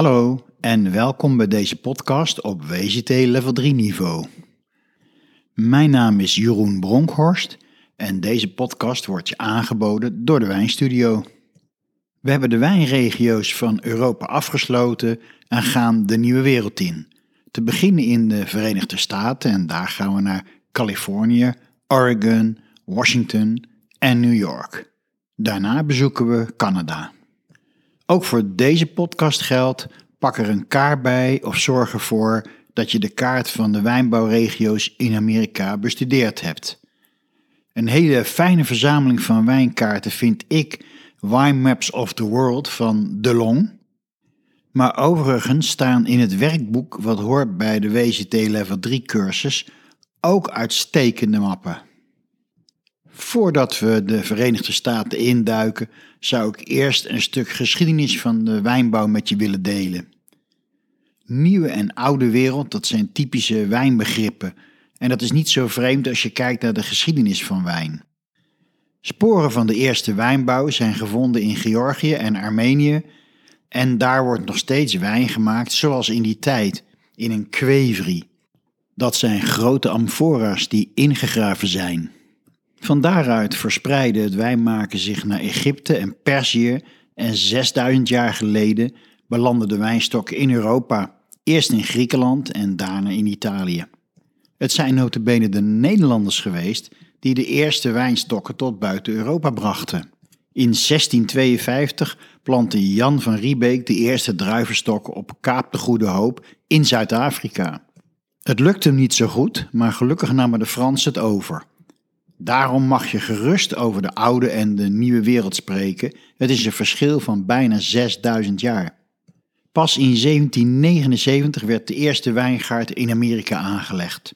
Hallo en welkom bij deze podcast op WGT Level 3 niveau. Mijn naam is Jeroen Bronkhorst en deze podcast wordt je aangeboden door de Wijnstudio. We hebben de wijnregio's van Europa afgesloten en gaan de nieuwe wereld in. Te beginnen in de Verenigde Staten en daar gaan we naar Californië, Oregon, Washington en New York. Daarna bezoeken we Canada. Ook voor deze podcast geldt: pak er een kaart bij of zorg ervoor dat je de kaart van de wijnbouwregio's in Amerika bestudeerd hebt. Een hele fijne verzameling van wijnkaarten vind ik Wine Maps of the World van DeLong. Maar overigens staan in het werkboek wat hoort bij de WCT Level 3 cursus ook uitstekende mappen. Voordat we de Verenigde Staten induiken, zou ik eerst een stuk geschiedenis van de wijnbouw met je willen delen. Nieuwe en oude wereld, dat zijn typische wijnbegrippen. En dat is niet zo vreemd als je kijkt naar de geschiedenis van wijn. Sporen van de eerste wijnbouw zijn gevonden in Georgië en Armenië. En daar wordt nog steeds wijn gemaakt zoals in die tijd, in een kwevri. Dat zijn grote amfora's die ingegraven zijn. Van daaruit verspreidde het wijnmaken zich naar Egypte en Perzië en 6000 jaar geleden belanden de wijnstokken in Europa, eerst in Griekenland en daarna in Italië. Het zijn notabene de Nederlanders geweest die de eerste wijnstokken tot buiten Europa brachten. In 1652 plantte Jan van Riebeek de eerste druivenstokken op Kaap de Goede Hoop in Zuid-Afrika. Het lukte hem niet zo goed, maar gelukkig namen de Fransen het over. Daarom mag je gerust over de oude en de nieuwe wereld spreken. Het is een verschil van bijna 6000 jaar. Pas in 1779 werd de eerste wijngaard in Amerika aangelegd.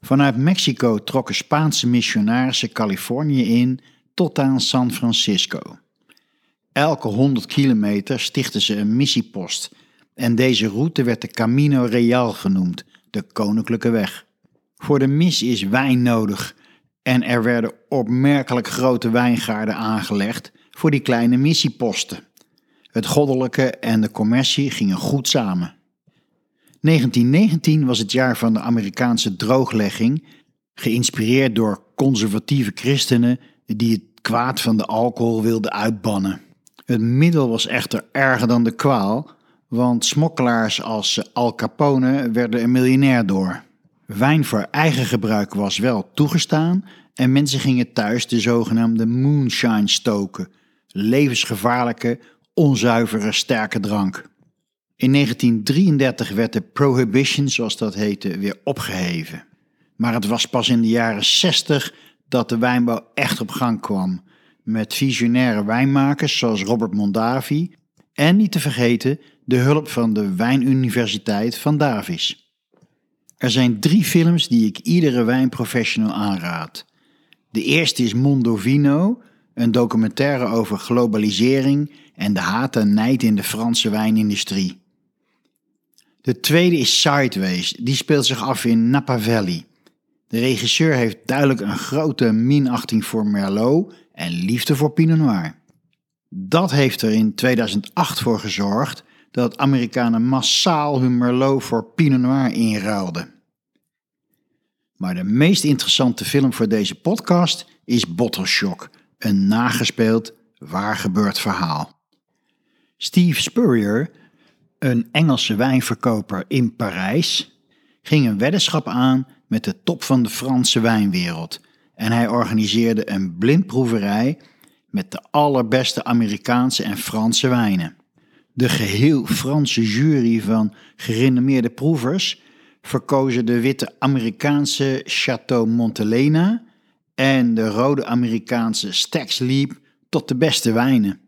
Vanuit Mexico trokken Spaanse missionarissen Californië in tot aan San Francisco. Elke 100 kilometer stichtten ze een missiepost en deze route werd de Camino Real genoemd, de Koninklijke Weg. Voor de mis is wijn nodig en er werden opmerkelijk grote wijngaarden aangelegd voor die kleine missieposten. Het goddelijke en de commercie gingen goed samen. 1919 was het jaar van de Amerikaanse drooglegging, geïnspireerd door conservatieve christenen die het kwaad van de alcohol wilden uitbannen. Het middel was echter erger dan de kwaal, want smokkelaars als Al Capone werden er miljonair door. Wijn voor eigen gebruik was wel toegestaan en mensen gingen thuis de zogenaamde moonshine stoken, levensgevaarlijke, onzuivere sterke drank. In 1933 werd de prohibition, zoals dat heette, weer opgeheven. Maar het was pas in de jaren 60 dat de wijnbouw echt op gang kwam, met visionaire wijnmakers zoals Robert Mondavi en niet te vergeten de hulp van de Wijnuniversiteit van Davis. Er zijn drie films die ik iedere wijnprofessional aanraad. De eerste is Mondovino, een documentaire over globalisering en de haat en nijd in de Franse wijnindustrie. De tweede is Sideways, die speelt zich af in Napa Valley. De regisseur heeft duidelijk een grote minachting voor Merlot en liefde voor Pinot Noir. Dat heeft er in 2008 voor gezorgd dat Amerikanen massaal hun Merlot voor Pinot Noir inruilden. Maar de meest interessante film voor deze podcast is Bottle Shock, een nagespeeld, waar gebeurd verhaal. Steve Spurrier, een Engelse wijnverkoper in Parijs, ging een weddenschap aan met de top van de Franse wijnwereld en hij organiseerde een blindproeverij met de allerbeste Amerikaanse en Franse wijnen. De geheel Franse jury van gerenommeerde proevers verkozen de witte Amerikaanse Chateau Montelena en de rode Amerikaanse Stags Leap tot de beste wijnen.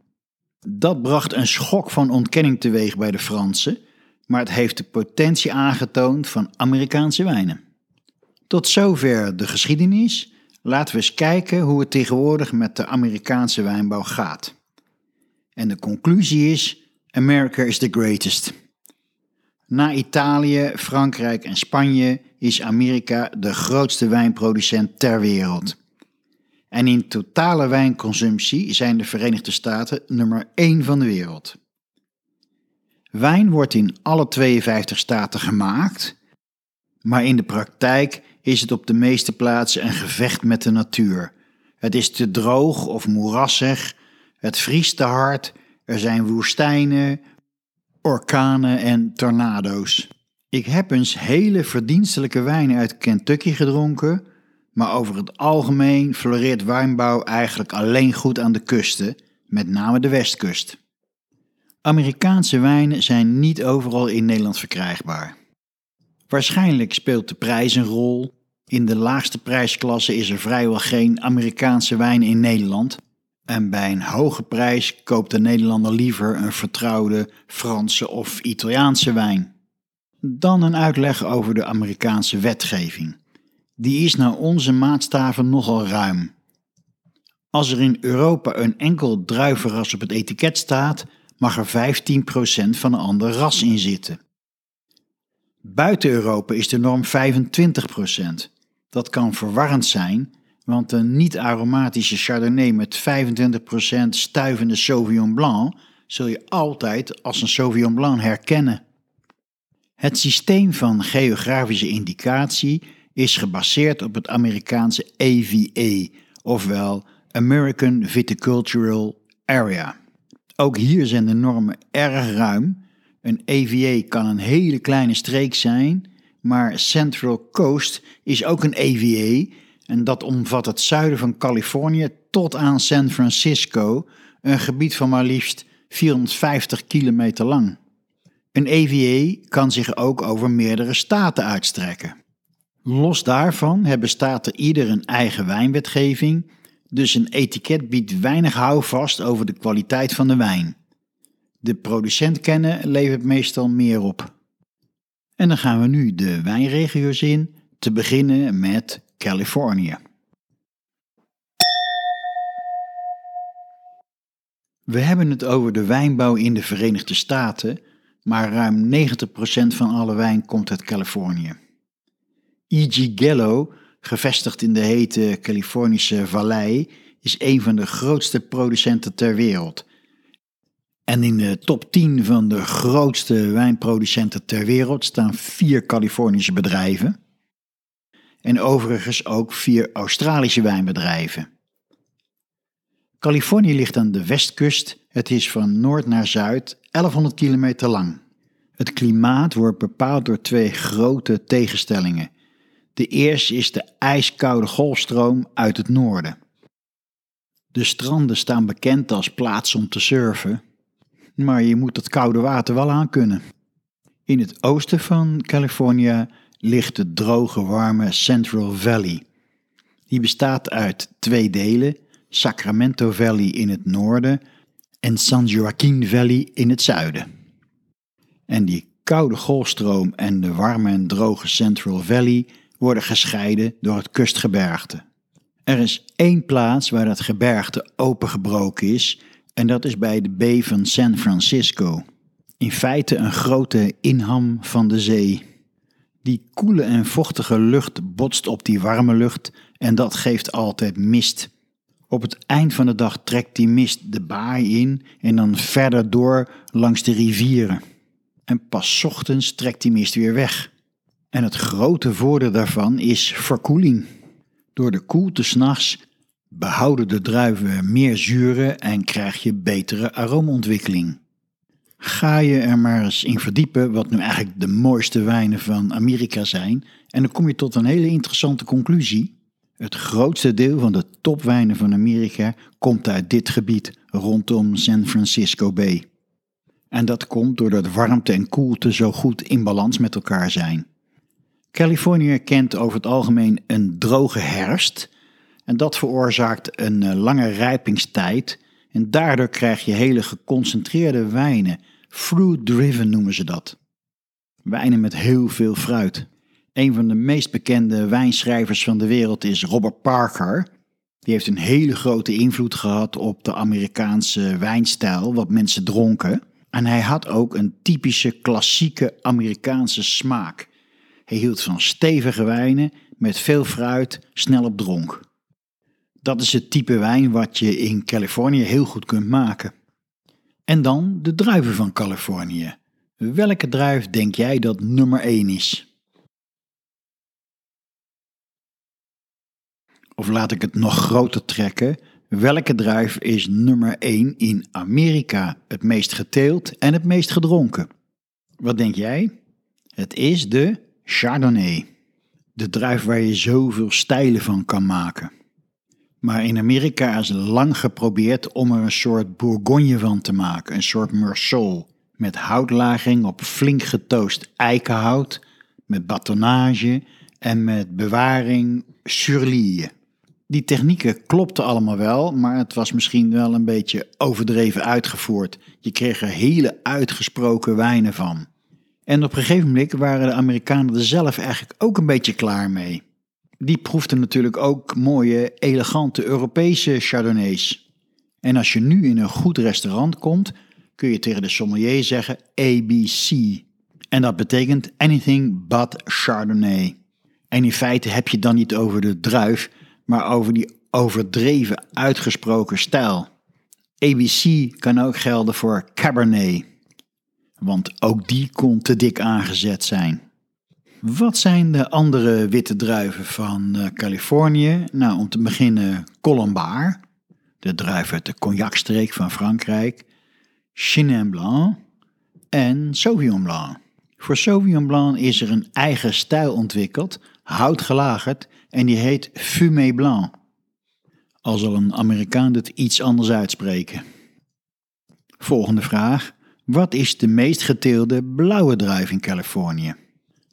Dat bracht een schok van ontkenning teweeg bij de Fransen, maar het heeft de potentie aangetoond van Amerikaanse wijnen. Tot zover de geschiedenis. Laten we eens kijken hoe het tegenwoordig met de Amerikaanse wijnbouw gaat. En de conclusie is: America is the greatest. Na Italië, Frankrijk en Spanje is Amerika de grootste wijnproducent ter wereld. En in totale wijnconsumptie zijn de Verenigde Staten nummer 1 van de wereld. Wijn wordt in alle 52 staten gemaakt, maar in de praktijk is het op de meeste plaatsen een gevecht met de natuur. Het is te droog of moerassig, het vriest te hard, er zijn woestijnen, orkanen en tornado's. Ik heb eens hele verdienstelijke wijnen uit Kentucky gedronken, maar over het algemeen floreert wijnbouw eigenlijk alleen goed aan de kusten, met name de westkust. Amerikaanse wijnen zijn niet overal in Nederland verkrijgbaar. Waarschijnlijk speelt de prijs een rol. In de laagste prijsklasse is er vrijwel geen Amerikaanse wijn in Nederland. En bij een hoge prijs koopt de Nederlander liever een vertrouwde Franse of Italiaanse wijn. Dan een uitleg over de Amerikaanse wetgeving. Die is naar onze maatstaven nogal ruim. Als er in Europa een enkel druivenras op het etiket staat, mag er 15% van een ander ras in zitten. Buiten Europa is de norm 25%. Dat kan verwarrend zijn, want een niet-aromatische Chardonnay met 25% stuivende Sauvignon Blanc zul je altijd als een Sauvignon Blanc herkennen. Het systeem van geografische indicatie is gebaseerd op het Amerikaanse AVA, ofwel American Viticultural Area. Ook hier zijn de normen erg ruim. Een AVA kan een hele kleine streek zijn, maar Central Coast is ook een AVA en dat omvat het zuiden van Californië tot aan San Francisco, een gebied van maar liefst 450 kilometer lang. Een AVA kan zich ook over meerdere staten uitstrekken. Los daarvan hebben staten ieder een eigen wijnwetgeving dus een etiket biedt weinig houvast over de kwaliteit van de wijn. De producent kennen levert meestal meer op. En dan gaan we nu de wijnregio's in, te beginnen met Californië. We hebben het over de wijnbouw in de Verenigde Staten, maar ruim 90% van alle wijn komt uit Californië. E.G. Gallo gevestigd in de hete Californische Vallei, is een van de grootste producenten ter wereld. En in de top 10 van de grootste wijnproducenten ter wereld staan vier Californische bedrijven. En overigens ook vier Australische wijnbedrijven. Californië ligt aan de westkust. Het is van noord naar zuid 1100 kilometer lang. Het klimaat wordt bepaald door twee grote tegenstellingen. De eerste is de ijskoude golfstroom uit het noorden. De stranden staan bekend als plaats om te surfen, maar je moet het koude water wel aankunnen. In het oosten van Californië ligt de droge, warme Central Valley. Die bestaat uit twee delen: Sacramento Valley in het noorden en San Joaquin Valley in het zuiden. En die koude golfstroom en de warme en droge Central Valley worden gescheiden door het kustgebergte. Er is één plaats waar dat gebergte opengebroken is en dat is bij de baie van San Francisco. In feite een grote inham van de zee. Die koele en vochtige lucht botst op die warme lucht en dat geeft altijd mist. Op het eind van de dag trekt die mist de baai in en dan verder door langs de rivieren. En pas ochtends trekt die mist weer weg. En het grote voordeel daarvan is verkoeling. Door de koelte s'nachts behouden de druiven meer zuren en krijg je betere aroomontwikkeling. Ga je er maar eens in verdiepen wat nu eigenlijk de mooiste wijnen van Amerika zijn en dan kom je tot een hele interessante conclusie. Het grootste deel van de topwijnen van Amerika komt uit dit gebied rondom San Francisco Bay. En dat komt doordat warmte en koelte zo goed in balans met elkaar zijn. Californië kent over het algemeen een droge herfst en dat veroorzaakt een eh, lange rijpingstijd en daardoor krijg je hele geconcentreerde wijnen, fruit-driven noemen ze dat. Wijnen met heel veel fruit. Een van de meest bekende wijnschrijvers van de wereld is Robert Parker. Die heeft een hele grote invloed gehad op de Amerikaanse wijnstijl, wat mensen dronken. En hij had ook een typische klassieke Amerikaanse smaak. Hij hield van stevige wijnen met veel fruit, snel op dronk. Dat is het type wijn wat je in Californië heel goed kunt maken. En dan de druiven van Californië. Welke druif denk jij dat nummer 1 is? Of laat ik het nog groter trekken. Welke druif is nummer 1 in Amerika het meest geteeld en het meest gedronken? Wat denk jij? Het is de Chardonnay. De druif waar je zoveel stijlen van kan maken. Maar in Amerika is lang geprobeerd om er een soort Bourgogne van te maken, een soort Meursault. Met houtlaging op flink getoost eikenhout, met batonnage en met bewaring surlie. Die technieken klopten allemaal wel, maar het was misschien wel een beetje overdreven uitgevoerd. Je kreeg er hele uitgesproken wijnen van. En op een gegeven moment waren de Amerikanen er zelf eigenlijk ook een beetje klaar mee. Die proefden natuurlijk ook mooie, elegante Europese Chardonnays. En als je nu in een goed restaurant komt, kun je tegen de sommelier zeggen ABC. En dat betekent anything but Chardonnay. En in feite heb je dan niet over de druif, maar over die overdreven uitgesproken stijl. ABC kan ook gelden voor Cabernet, want ook die kon te dik aangezet zijn. Wat zijn de andere witte druiven van uh, Californië? Nou, om te beginnen Colombard, de druif uit de cognacstreek van Frankrijk, Chenin Blanc en Sauvignon Blanc. Voor Sauvignon Blanc is er een eigen stijl ontwikkeld, houtgelagerd, en die heet Fumé Blanc. Al zal een Amerikaan het iets anders uitspreken. Volgende vraag. Wat is de meest geteelde blauwe druif in Californië?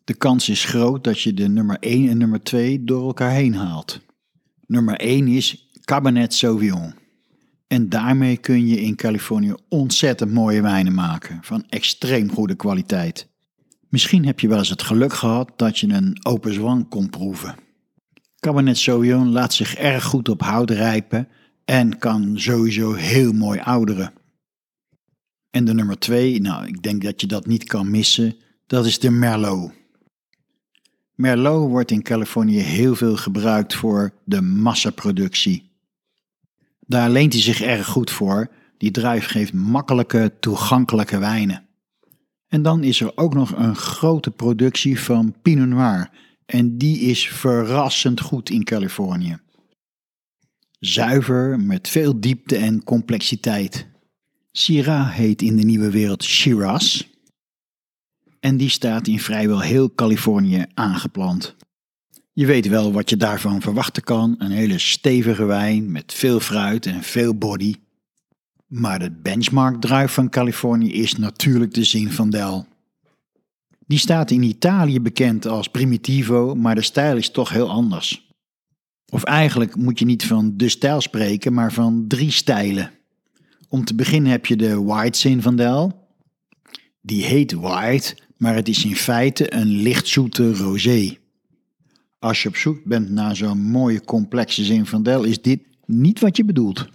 De kans is groot dat je de nummer 1 en nummer 2 door elkaar heen haalt. Nummer 1 is Cabernet Sauvignon. En daarmee kun je in Californië ontzettend mooie wijnen maken, van extreem goede kwaliteit. Misschien heb je wel eens het geluk gehad dat je een open zwang kon proeven. Cabernet Sauvignon laat zich erg goed op hout rijpen en kan sowieso heel mooi ouderen. En de nummer 2, nou ik denk dat je dat niet kan missen, dat is de Merlot. Merlot wordt in Californië heel veel gebruikt voor de massaproductie. Daar leent hij zich erg goed voor. Die druif geeft makkelijke, toegankelijke wijnen. En dan is er ook nog een grote productie van Pinot Noir. En die is verrassend goed in Californië. Zuiver, met veel diepte en complexiteit. Syrah heet in de nieuwe wereld Shiraz. En die staat in vrijwel heel Californië aangeplant. Je weet wel wat je daarvan verwachten kan: een hele stevige wijn met veel fruit en veel body. Maar de benchmark druif van Californië is natuurlijk de Zinfandel. Die staat in Italië bekend als Primitivo, maar de stijl is toch heel anders. Of eigenlijk moet je niet van de stijl spreken, maar van drie stijlen. Om te beginnen heb je de White Zinfandel. Die heet White, maar het is in feite een lichtzoete rosé. Als je op zoek bent naar zo'n mooie complexe Zinfandel, is dit niet wat je bedoelt.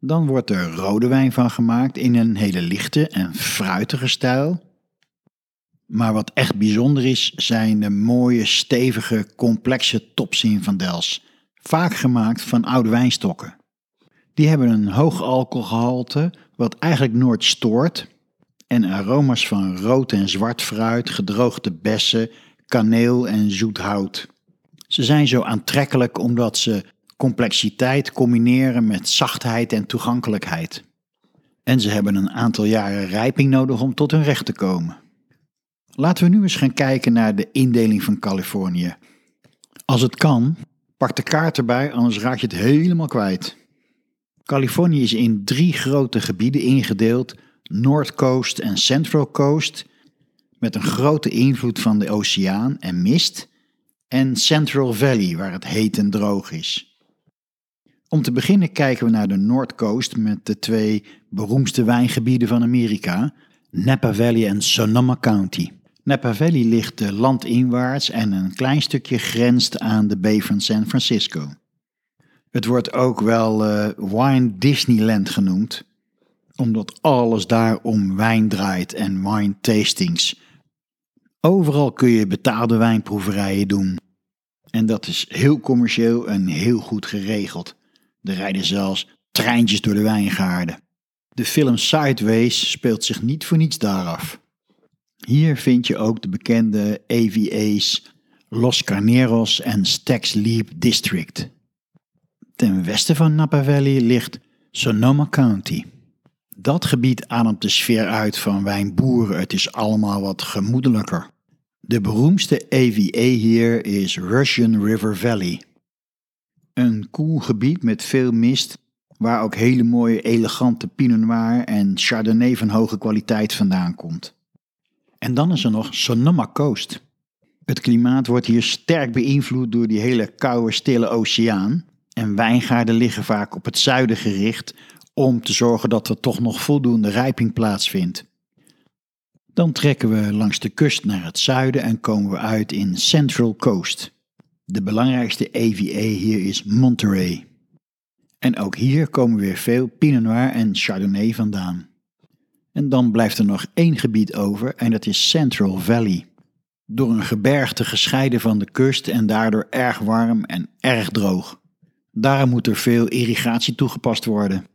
Dan wordt er rode wijn van gemaakt in een hele lichte en fruitige stijl. Maar wat echt bijzonder is, zijn de mooie, stevige, complexe topzinfandels, vaak gemaakt van oude wijnstokken. Die hebben een hoog alcoholgehalte, wat eigenlijk nooit stoort, en aroma's van rood en zwart fruit, gedroogde bessen, kaneel en zoet hout. Ze zijn zo aantrekkelijk omdat ze complexiteit combineren met zachtheid en toegankelijkheid. En ze hebben een aantal jaren rijping nodig om tot hun recht te komen. Laten we nu eens gaan kijken naar de indeling van Californië. Als het kan, pak de kaart erbij, anders raak je het helemaal kwijt. Californië is in drie grote gebieden ingedeeld: North Coast en Central Coast, met een grote invloed van de oceaan en mist, en Central Valley, waar het heet en droog is. Om te beginnen kijken we naar de North Coast met de twee beroemdste wijngebieden van Amerika, Napa Valley en Sonoma County. Napa Valley ligt landinwaarts en een klein stukje grenst aan de Bay van San Francisco. Het wordt ook wel uh, Wine Disneyland genoemd, omdat alles daar om wijn draait en wine tastings. Overal kun je betaalde wijnproeverijen doen. En dat is heel commercieel en heel goed geregeld. Er rijden zelfs treintjes door de wijngaarden. De film Sideways speelt zich niet voor niets daar af. Hier vind je ook de bekende AVA's Los Carneros en Stags Leap District. Ten westen van Napa Valley ligt Sonoma County. Dat gebied ademt de sfeer uit van wijnboeren. Het is allemaal wat gemoedelijker. De beroemdste AVA hier is Russian River Valley. Een koel gebied met veel mist, waar ook hele mooie elegante Pinot Noir en Chardonnay van hoge kwaliteit vandaan komt. En dan is er nog Sonoma Coast. Het klimaat wordt hier sterk beïnvloed door die hele koude, stille oceaan. En wijngaarden liggen vaak op het zuiden gericht om te zorgen dat er toch nog voldoende rijping plaatsvindt. Dan trekken we langs de kust naar het zuiden en komen we uit in Central Coast. De belangrijkste AVA hier is Monterey. En ook hier komen weer veel Pinot Noir en Chardonnay vandaan. En dan blijft er nog één gebied over en dat is Central Valley. Door een gebergte gescheiden van de kust en daardoor erg warm en erg droog. Daarom moet er veel irrigatie toegepast worden.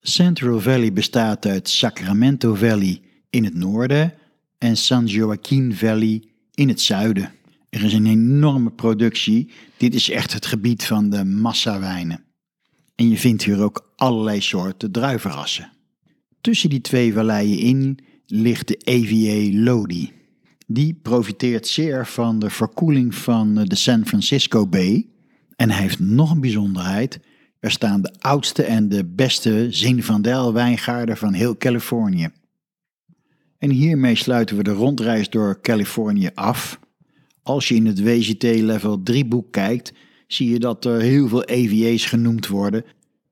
Central Valley bestaat uit Sacramento Valley in het noorden en San Joaquin Valley in het zuiden. Er is een enorme productie. Dit is echt het gebied van de massawijnen. En je vindt hier ook allerlei soorten druivenrassen. Tussen die twee valleien in ligt de AVA Lodi. Die profiteert zeer van de verkoeling van de San Francisco Bay. En heeft nog een bijzonderheid. Er staan de oudste en de beste Zinfandel wijngaarden van heel Californië. En hiermee sluiten we de rondreis door Californië af. Als je in het WGT Level 3 boek kijkt, zie je dat er heel veel EVA's genoemd worden.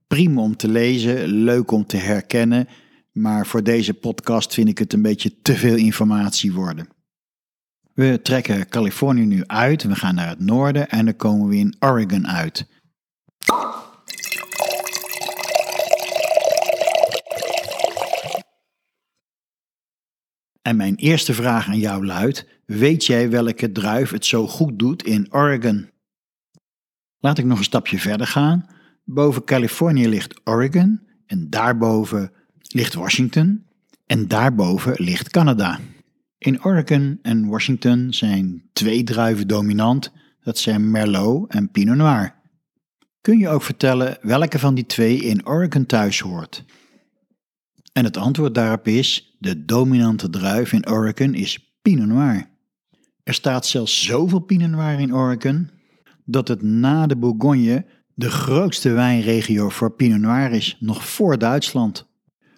Prima om te lezen, leuk om te herkennen, maar voor deze podcast vind ik het een beetje te veel informatie worden. We trekken Californië nu uit, we gaan naar het noorden en dan komen we in Oregon uit. En mijn eerste vraag aan jou luidt: weet jij welke druif het zo goed doet in Oregon? Laat ik nog een stapje verder gaan. Boven Californië ligt Oregon en daarboven ligt Washington en daarboven ligt Canada. In Oregon en Washington zijn twee druiven dominant, dat zijn Merlot en Pinot Noir. Kun je ook vertellen welke van die twee in Oregon thuis hoort? En het antwoord daarop is: de dominante druif in Oregon is Pinot Noir. Er staat zelfs zoveel Pinot Noir in Oregon dat het na de Bourgogne de grootste wijnregio voor Pinot Noir is, nog voor Duitsland.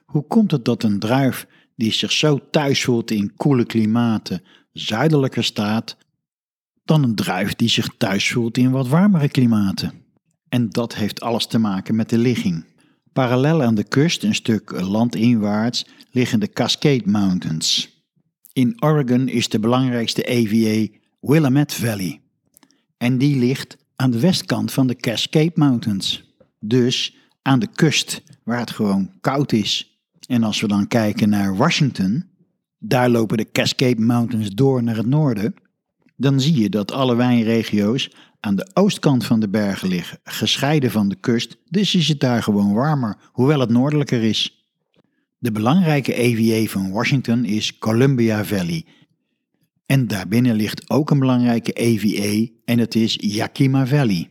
Hoe komt het dat een druif die zich zo thuis voelt in koele klimaten zuidelijker staat dan een druif die zich thuis voelt in wat warmere klimaten? En dat heeft alles te maken met de ligging. Parallel aan de kust, een stuk landinwaarts, liggen de Cascade Mountains. In Oregon is de belangrijkste AVA Willamette Valley. En die ligt aan de westkant van de Cascade Mountains. Dus aan de kust, waar het gewoon koud is. En als we dan kijken naar Washington, daar lopen de Cascade Mountains door naar het noorden. Dan zie je dat alle wijnregio's aan de oostkant van de bergen liggen, gescheiden van de kust, dus is het daar gewoon warmer, hoewel het noordelijker is. De belangrijke AVA van Washington is Columbia Valley. En daarbinnen ligt ook een belangrijke AVA en dat is Yakima Valley.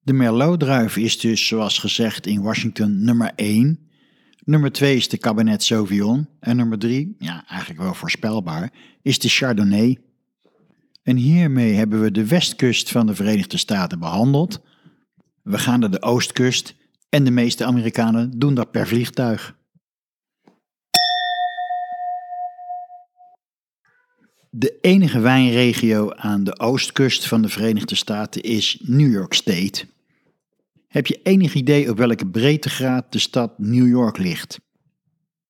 De Merlot-druif is dus, zoals gezegd, in Washington nummer 1. Nummer 2 is de Cabernet Sauvignon. En nummer 3, ja, eigenlijk wel voorspelbaar, is de Chardonnay. En hiermee hebben we de westkust van de Verenigde Staten behandeld. We gaan naar de oostkust en de meeste Amerikanen doen dat per vliegtuig. De enige wijnregio aan de oostkust van de Verenigde Staten is New York State. Heb je enig idee op welke breedtegraad de stad New York ligt?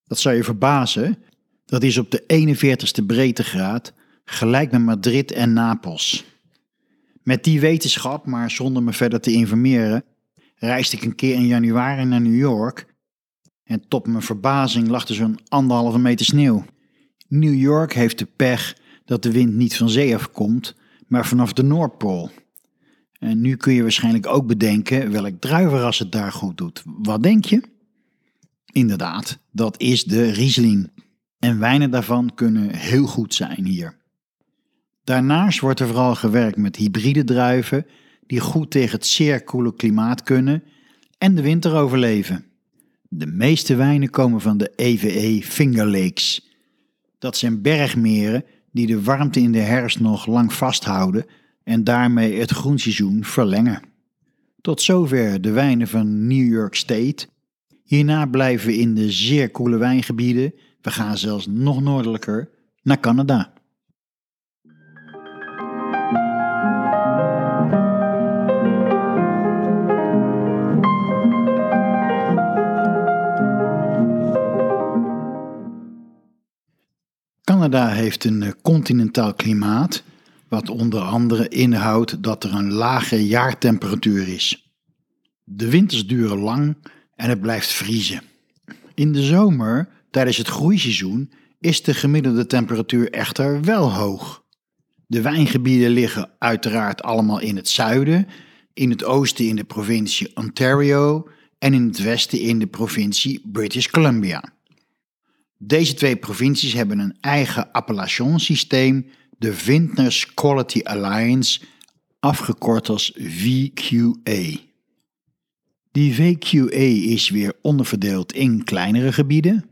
Dat zou je verbazen. Dat is op de 41ste breedtegraad gelijk met Madrid en Napels. Met die wetenschap, maar zonder me verder te informeren, reisde ik een keer in januari naar New York en tot mijn verbazing lag er zo'n anderhalve meter sneeuw. New York heeft de pech dat de wind niet van zee afkomt, maar vanaf de Noordpool. En nu kun je waarschijnlijk ook bedenken welk druivenras het daar goed doet. Wat denk je? Inderdaad, dat is de Riesling. En wijnen daarvan kunnen heel goed zijn hier. Daarnaast wordt er vooral gewerkt met hybride druiven die goed tegen het zeer koele klimaat kunnen en de winter overleven. De meeste wijnen komen van de EVE Finger Lakes. Dat zijn bergmeren die de warmte in de herfst nog lang vasthouden en daarmee het groenseizoen verlengen. Tot zover de wijnen van New York State. Hierna blijven we in de zeer koele wijngebieden. We gaan zelfs nog noordelijker naar Canada. Canada heeft een eh, continentaal klimaat, wat onder andere inhoudt dat er een lage jaartemperatuur is. De winters duren lang en het blijft vriezen. In de zomer, tijdens het groeiseizoen, is de gemiddelde temperatuur echter wel hoog. De wijngebieden liggen uiteraard allemaal in het zuiden, in het oosten in de provincie Ontario en in het westen in de provincie British Columbia. Deze twee provincies hebben een eigen appellationssysteem, de Vintners Quality Alliance, afgekort als VQA. Die VQA is weer onderverdeeld in kleinere gebieden,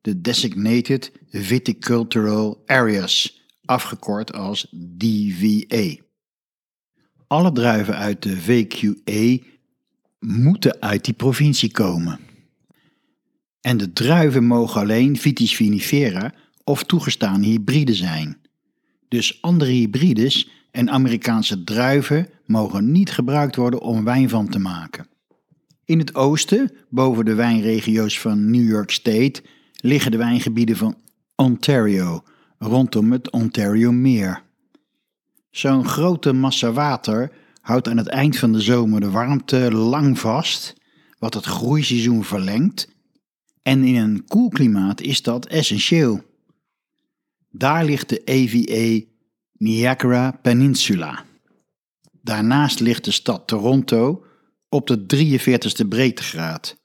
de Designated Viticultural Areas, afgekort als DVA. Alle druiven uit de VQA moeten uit die provincie komen. En de druiven mogen alleen Vitis vinifera of toegestaan hybride zijn. Dus andere hybrides en Amerikaanse druiven mogen niet gebruikt worden om wijn van te maken. In het oosten, boven de wijnregio's van New York State, liggen de wijngebieden van Ontario, rondom het Ontario-meer. Zo'n grote massa water houdt aan het eind van de zomer de warmte lang vast, wat het groeiseizoen verlengt en in een koel klimaat is dat essentieel. Daar ligt de EVA Niagara Peninsula. Daarnaast ligt de stad Toronto op de 43ste breedtegraad.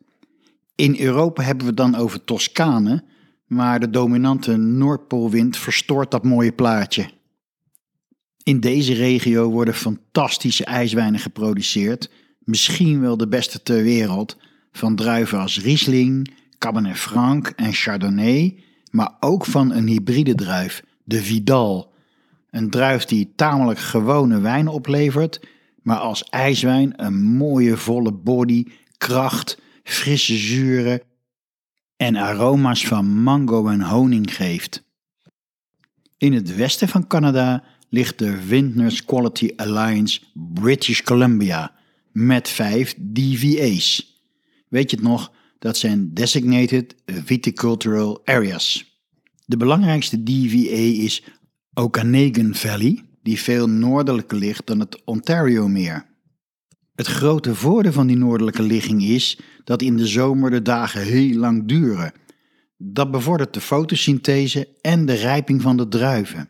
In Europa hebben we dan over Toscane, maar de dominante Noordpoolwind verstoort dat mooie plaatje. In deze regio worden fantastische ijswijnen geproduceerd, misschien wel de beste ter wereld, van druiven als Riesling, Cabernet Franc en Chardonnay, maar ook van een hybride druif, de Vidal. Een druif die tamelijk gewone wijn oplevert, maar als ijswijn een mooie volle body, kracht, frisse zuren en aroma's van mango en honing geeft. In het westen van Canada ligt de Vintners Quality Alliance British Columbia met vijf DVA's. Weet je het nog? Dat zijn Designated Viticultural Areas. De belangrijkste DVA is Okanagan Valley, die veel noordelijker ligt dan het Ontario-meer. Het grote voordeel van die noordelijke ligging is dat in de zomer de dagen heel lang duren. Dat bevordert de fotosynthese en de rijping van de druiven.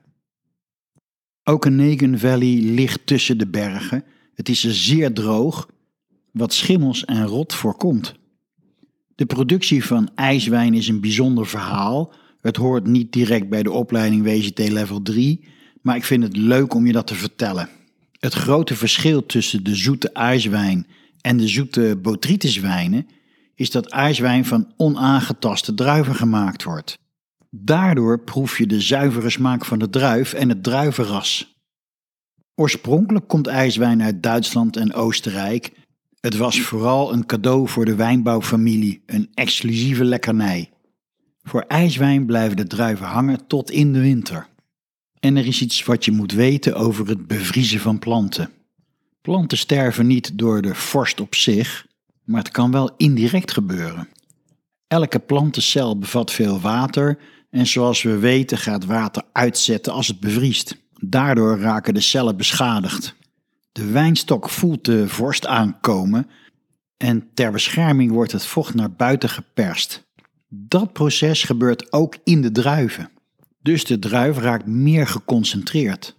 Okanagan Valley ligt tussen de bergen. Het is zeer droog, wat schimmels en rot voorkomt. De productie van ijswijn is een bijzonder verhaal. Het hoort niet direct bij de opleiding WGT Level 3, maar ik vind het leuk om je dat te vertellen. Het grote verschil tussen de zoete ijswijn en de zoete botrytiswijnen is dat ijswijn van onaangetaste druiven gemaakt wordt. Daardoor proef je de zuivere smaak van de druif en het druivenras. Oorspronkelijk komt ijswijn uit Duitsland en Oostenrijk het was vooral een cadeau voor de wijnbouwfamilie, een exclusieve lekkernij. Voor ijswijn blijven de druiven hangen tot in de winter. En er is iets wat je moet weten over het bevriezen van planten. Planten sterven niet door de vorst op zich, maar het kan wel indirect gebeuren. Elke plantencel bevat veel water en zoals we weten gaat water uitzetten als het bevriest. Daardoor raken de cellen beschadigd. De wijnstok voelt de vorst aankomen en ter bescherming wordt het vocht naar buiten geperst. Dat proces gebeurt ook in de druiven. Dus de druif raakt meer geconcentreerd.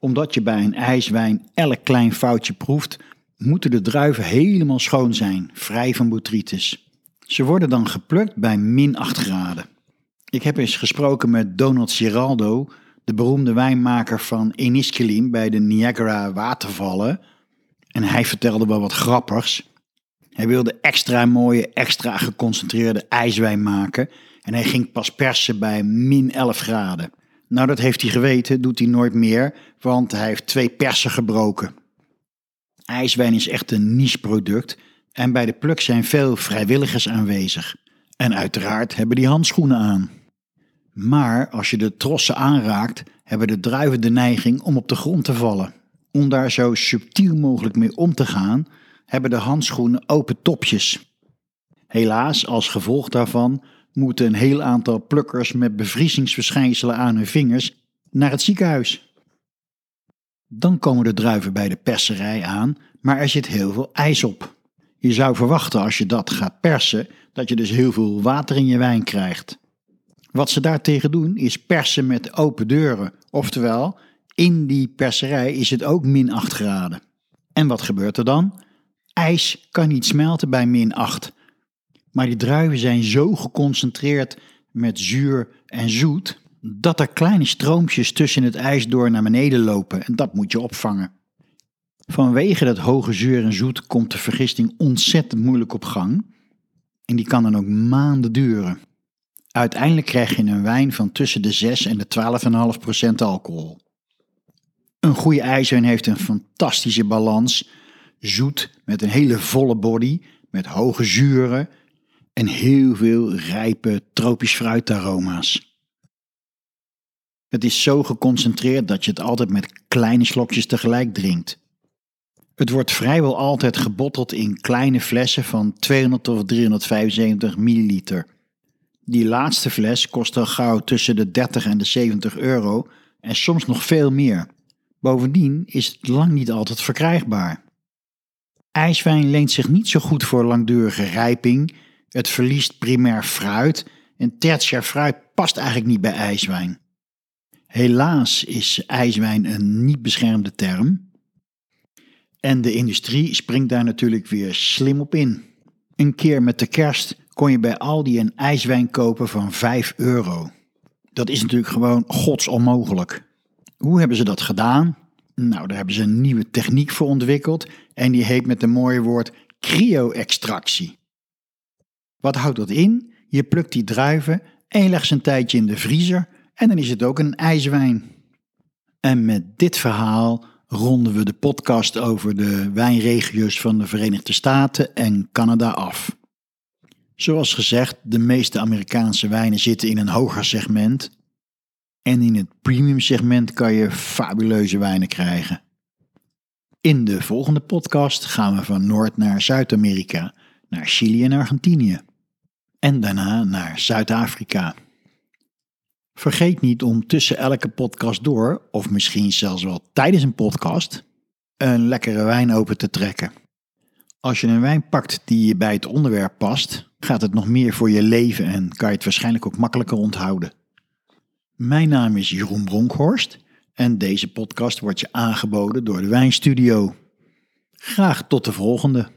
Omdat je bij een ijswijn elk klein foutje proeft, moeten de druiven helemaal schoon zijn, vrij van botrytis. Ze worden dan geplukt bij min 8 graden. Ik heb eens gesproken met Donald Giraldo, de beroemde wijnmaker van Enniskillen bij de Niagara watervallen. En hij vertelde wel wat grappigs. Hij wilde extra mooie, extra geconcentreerde ijswijn maken. En hij ging pas persen bij min 11 graden. Nou, dat heeft hij geweten, doet hij nooit meer, want hij heeft twee persen gebroken. IJswijn is echt een niche product en bij de pluk zijn veel vrijwilligers aanwezig. En uiteraard hebben die handschoenen aan. Maar als je de trossen aanraakt, hebben de druiven de neiging om op de grond te vallen. Om daar zo subtiel mogelijk mee om te gaan, hebben de handschoenen open topjes. Helaas, als gevolg daarvan, moeten een heel aantal plukkers met bevriezingsverschijnselen aan hun vingers naar het ziekenhuis. Dan komen de druiven bij de perserij aan, maar er zit heel veel ijs op. Je zou verwachten als je dat gaat persen, dat je dus heel veel water in je wijn krijgt. Wat ze daartegen doen is persen met open deuren, oftewel in die perserij is het ook min 8 graden. En wat gebeurt er dan? IJs kan niet smelten bij min 8. Maar die druiven zijn zo geconcentreerd met zuur en zoet dat er kleine stroompjes tussen het ijs door naar beneden lopen en dat moet je opvangen. Vanwege dat hoge zuur en zoet komt de vergisting ontzettend moeilijk op gang en die kan dan ook maanden duren. Uiteindelijk krijg je een wijn van tussen de 6 en de 12,5 procent alcohol. Een goede ijswijn heeft een fantastische balans, zoet met een hele volle body, met hoge zuren en heel veel rijpe tropisch fruitaroma's. Het is zo geconcentreerd dat je het altijd met kleine slokjes tegelijk drinkt. Het wordt vrijwel altijd gebotteld in kleine flessen van 200 of 375 milliliter. Die laatste fles kost al gauw tussen de 30 en de 70 euro en soms nog veel meer. Bovendien is het lang niet altijd verkrijgbaar. IJswijn leent zich niet zo goed voor langdurige rijping, het verliest primair fruit en tertiair fruit past eigenlijk niet bij ijswijn. Helaas is ijswijn een niet beschermde term. En de industrie springt daar natuurlijk weer slim op in. Een keer met de kerst kon je bij Aldi een ijswijn kopen van 5 euro. Dat is natuurlijk gewoon godsonmogelijk. Hoe hebben ze dat gedaan? Nou, daar hebben ze een nieuwe techniek voor ontwikkeld en die heet met een mooie woord cryo-extractie. Wat houdt dat in? Je plukt die druiven en je legt ze een tijdje in de vriezer en dan is het ook een ijswijn. En met dit verhaal ronden we de podcast over de wijnregio's van de Verenigde Staten en Canada af. Zoals gezegd, de meeste Amerikaanse wijnen zitten in een hoger segment. En in het premium segment kan je fabuleuze wijnen krijgen. In de volgende podcast gaan we van Noord naar Zuid-Amerika, naar Chili en Argentinië. En daarna naar Zuid-Afrika. Vergeet niet om tussen elke podcast door, of misschien zelfs wel tijdens een podcast, een lekkere wijn open te trekken. Als je een wijn pakt die bij het onderwerp past, gaat het nog meer voor je leven en kan je het waarschijnlijk ook makkelijker onthouden. Mijn naam is Jeroen Bronkhorst en deze podcast wordt je aangeboden door de Wijnstudio. Graag tot de volgende.